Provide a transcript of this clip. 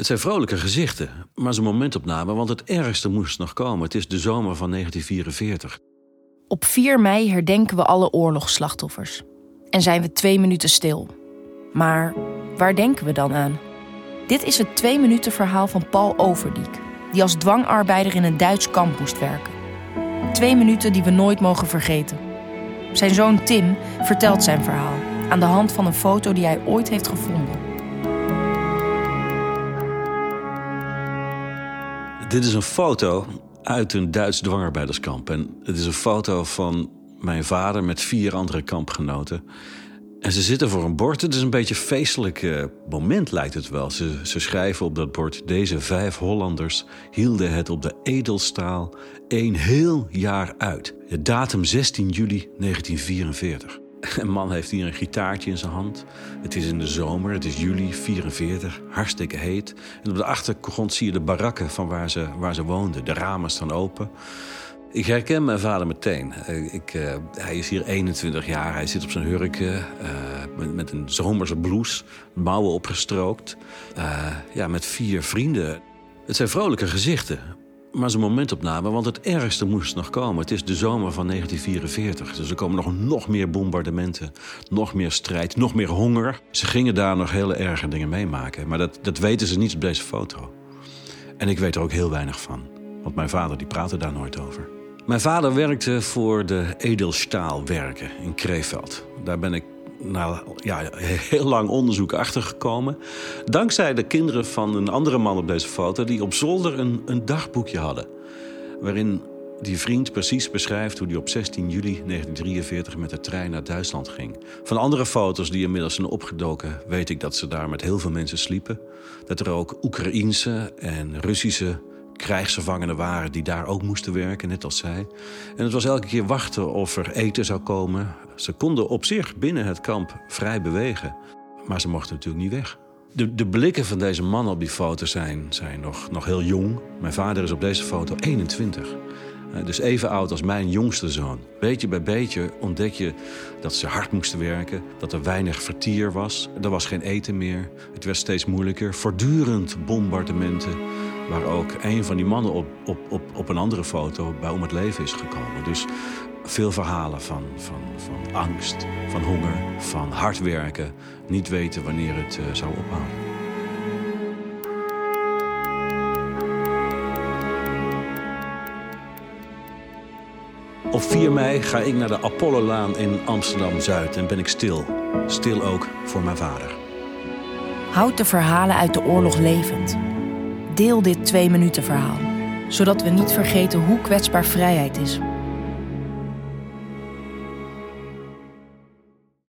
Het zijn vrolijke gezichten, maar een momentopname, want het ergste moest nog komen. Het is de zomer van 1944. Op 4 mei herdenken we alle oorlogsslachtoffers. En zijn we twee minuten stil. Maar waar denken we dan aan? Dit is het twee minuten verhaal van Paul Overdiek, die als dwangarbeider in een Duits kamp moest werken. Twee minuten die we nooit mogen vergeten. Zijn zoon Tim vertelt zijn verhaal aan de hand van een foto die hij ooit heeft gevonden. Dit is een foto uit een Duits dwangarbeiderskamp. En het is een foto van mijn vader met vier andere kampgenoten. En ze zitten voor een bord. Het is een beetje een feestelijk eh, moment, lijkt het wel. Ze, ze schrijven op dat bord... deze vijf Hollanders hielden het op de edelstaal... een heel jaar uit. De datum 16 juli 1944. Een man heeft hier een gitaartje in zijn hand. Het is in de zomer, het is juli 44, hartstikke heet. En op de achtergrond zie je de barakken van waar ze, waar ze woonden. De ramen staan open. Ik herken mijn vader meteen. Eh, ik, uh, hij is hier 21 jaar. Hij zit op zijn hurken uh, met, met, een zomerse blouse, mouwen opgestrookt. ja, met vier vrienden. Het zijn vrolijke gezichten. Maar een momentopname, want het ergste moest nog komen. Het is de zomer van 1944. Dus er komen nog, nog meer bombardementen, nog meer strijd, nog meer honger. Ze gingen daar nog hele erge dingen meemaken. Maar dat, dat weten ze niet op deze foto. En ik weet er ook heel weinig van. Want mijn vader die praatte daar nooit over. Mijn vader werkte voor de Edelstaalwerken in Krefeld. Daar ben ik na ja, heel lang onderzoek achtergekomen. Dankzij de kinderen van een andere man op deze foto... die op zolder een, een dagboekje hadden. Waarin die vriend precies beschrijft hoe hij op 16 juli 1943 met de trein naar Duitsland ging. Van andere foto's die inmiddels zijn opgedoken, weet ik dat ze daar met heel veel mensen sliepen. Dat er ook Oekraïense en Russische krijgsgevangenen waren die daar ook moesten werken, net als zij. En het was elke keer wachten of er eten zou komen. Ze konden op zich binnen het kamp vrij bewegen, maar ze mochten natuurlijk niet weg. De, de blikken van deze mannen op die foto zijn, zijn nog, nog heel jong. Mijn vader is op deze foto 21. Dus even oud als mijn jongste zoon. Beetje bij beetje ontdek je dat ze hard moesten werken. Dat er weinig vertier was. Er was geen eten meer. Het werd steeds moeilijker. Voortdurend bombardementen waar ook een van die mannen op, op, op, op een andere foto bij om het leven is gekomen. Dus veel verhalen van, van, van angst, van honger, van hard werken, niet weten wanneer het uh, zou ophouden. Op 4 mei ga ik naar de Apollolaan in Amsterdam-Zuid en ben ik stil. Stil ook voor mijn vader. Houd de verhalen uit de oorlog levend. Deel dit twee minuten verhaal, zodat we niet vergeten hoe kwetsbaar vrijheid is.